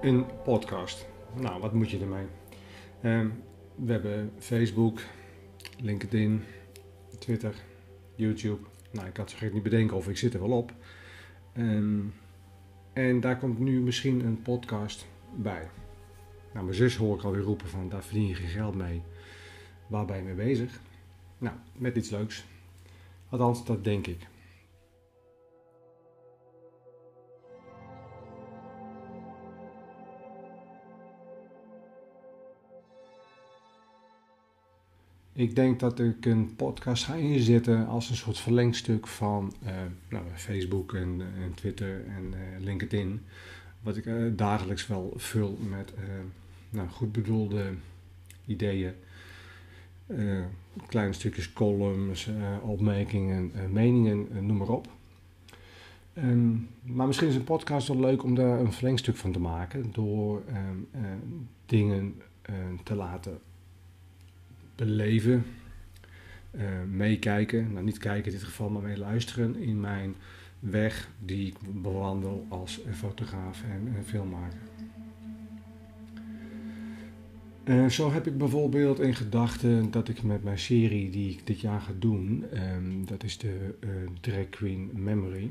Een podcast. Nou, wat moet je ermee? Ehm, we hebben Facebook, LinkedIn, Twitter, YouTube. Nou, ik had zo niet bedenken of ik zit er wel op. Ehm, en daar komt nu misschien een podcast bij. Nou, mijn zus hoor ik alweer roepen van daar verdien je geen geld mee. Waar ben je mee bezig? Nou, met iets leuks. Althans, dat denk ik. Ik denk dat ik een podcast ga inzetten als een soort verlengstuk van uh, nou, Facebook en, en, Twitter en uh, LinkedIn. Wat ik uh, dagelijks wel vul met nou, goed bedoelde ideeën. kleine stukjes columns, opmerkingen, meningen, noem maar op. Um, maar misschien is een podcast wel leuk om daar een verlengstuk van te maken. Door um, dingen te laten beleven, meekijken, nou niet kijken in dit geval, maar mee luisteren in mijn weg die ik bewandel als fotograaf en, filmmaker. Uh, zo heb ik bijvoorbeeld in gedachten dat ik met mijn serie die ik dit jaar ga doen, um, dat is de uh, Drag Queen Memory,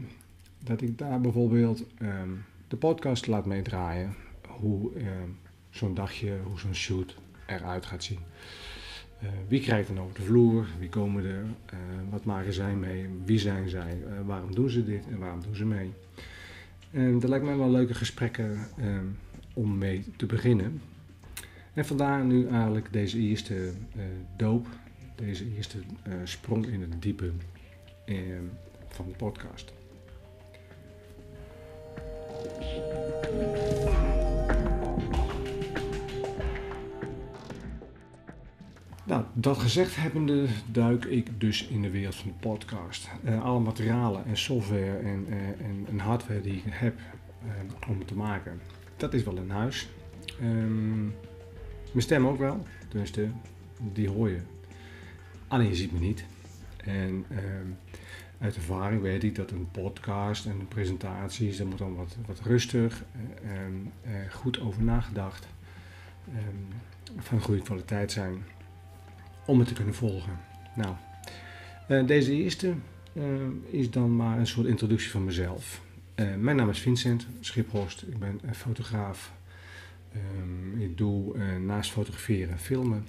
dat ik daar bijvoorbeeld um, de podcast laat meedraaien. Hoe um, zo'n dagje, hoe zo'n shoot eruit gaat zien. Uh, wie krijgt er over de vloer? Wie komen er? Wat maken zij mee? Wie zijn zij? Waarom doen ze dit en waarom doen ze mee? Dat lijkt mij wel leuke gesprekken om mee te beginnen. En vandaar nu eigenlijk deze eerste doop, deze eerste sprong in het diepe van de podcast. Nou, dat gezegd hebbende duik ik dus in de wereld van de podcast. Alle materialen en software en, en, en, hardware die ik heb om te maken, dat is wel in huis. Um, mijn stem ook wel, dus die hoor je. Alleen je ziet me niet. En um, uit ervaring weet ik dat een podcast en presentaties, dat moet dan wat, wat rustig, en goed over nagedacht, um, van goede kwaliteit zijn om het te kunnen volgen. Nou, uh, deze eerste uh, is dan maar een soort introductie van mezelf. Mijn naam is Vincent Schiphorst, ik ben fotograaf. Um, ik doe naast fotograferen en filmen.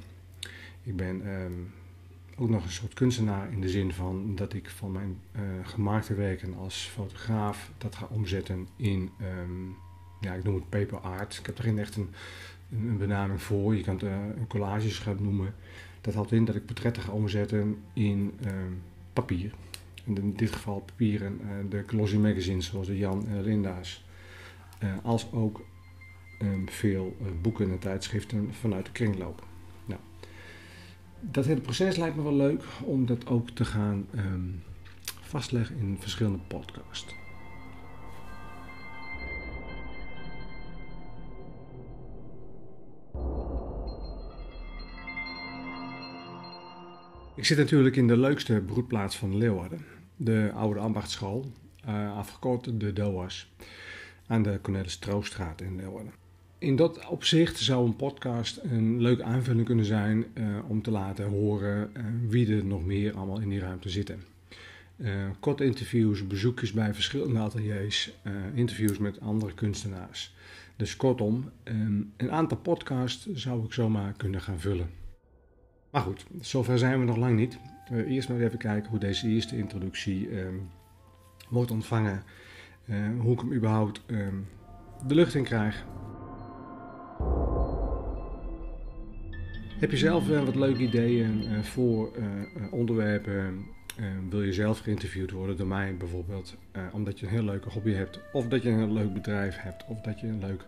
Ik ben um, ook nog een soort kunstenaar in de zin van dat ik van mijn gemaakte werken als fotograaf dat ga omzetten in, um, ja, ik noem het paper art. Ik heb er geen echt een, een benaming voor. Je kan het een collages gaan noemen. Dat houdt in dat ik portretten ga omzetten in uh, papier. In dit geval papieren, uh, de glossy magazines zoals de Jan en Linda's. Uh, als ook veel eh, boeken en tijdschriften vanuit de kringloop. Nou, dat hele proces lijkt me wel leuk om dat ook te gaan um, vastleggen in verschillende podcasts. Ik zit natuurlijk in de leukste broedplaats van Leeuwarden, de oude ambachtschool, uh, afgekort de DOAS, aan de Cornelis Troostraat in Leeuwarden. In dat opzicht zou een podcast een leuke aanvulling kunnen zijn uh, om te laten horen uh, wie er nog meer allemaal in die ruimte zitten. korte interviews, bezoekjes bij verschillende ateliers, interviews met andere kunstenaars. Dus kortom, um, een aantal podcasts zou ik zomaar kunnen gaan vullen. Maar goed, zover zijn we nog lang niet. Uh, eerst maar even kijken hoe deze eerste introductie uh, wordt ontvangen. Uh, hoe ik hem überhaupt ehm, de lucht in krijg. Heb je zelf wat leuke ideeën eh, voor onderwerpen? wil je zelf geïnterviewd worden door mij bijvoorbeeld? omdat je een heel leuke hobby hebt. Of dat je een heel leuk bedrijf hebt. Of dat je een leuk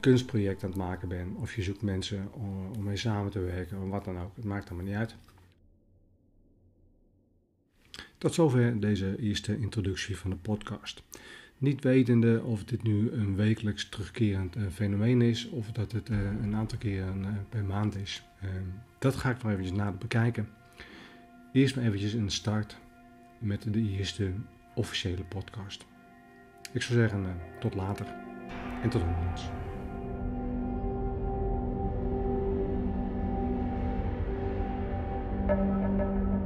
kunstproject aan het maken bent, of je zoekt mensen om, om mee samen te werken, of wat dan ook. Het maakt allemaal niet uit. Tot zover deze eerste introductie van de podcast. Niet wetende of dit nu een wekelijks terugkerend uh, fenomeen is of dat het uh, een aantal keren uh, per maand is. Ehm, dat ga ik nog eventjes nader bekijken. Eerst maar eventjes een start met de eerste officiële podcast. Ik zou zeggen tot later en tot horens. Thank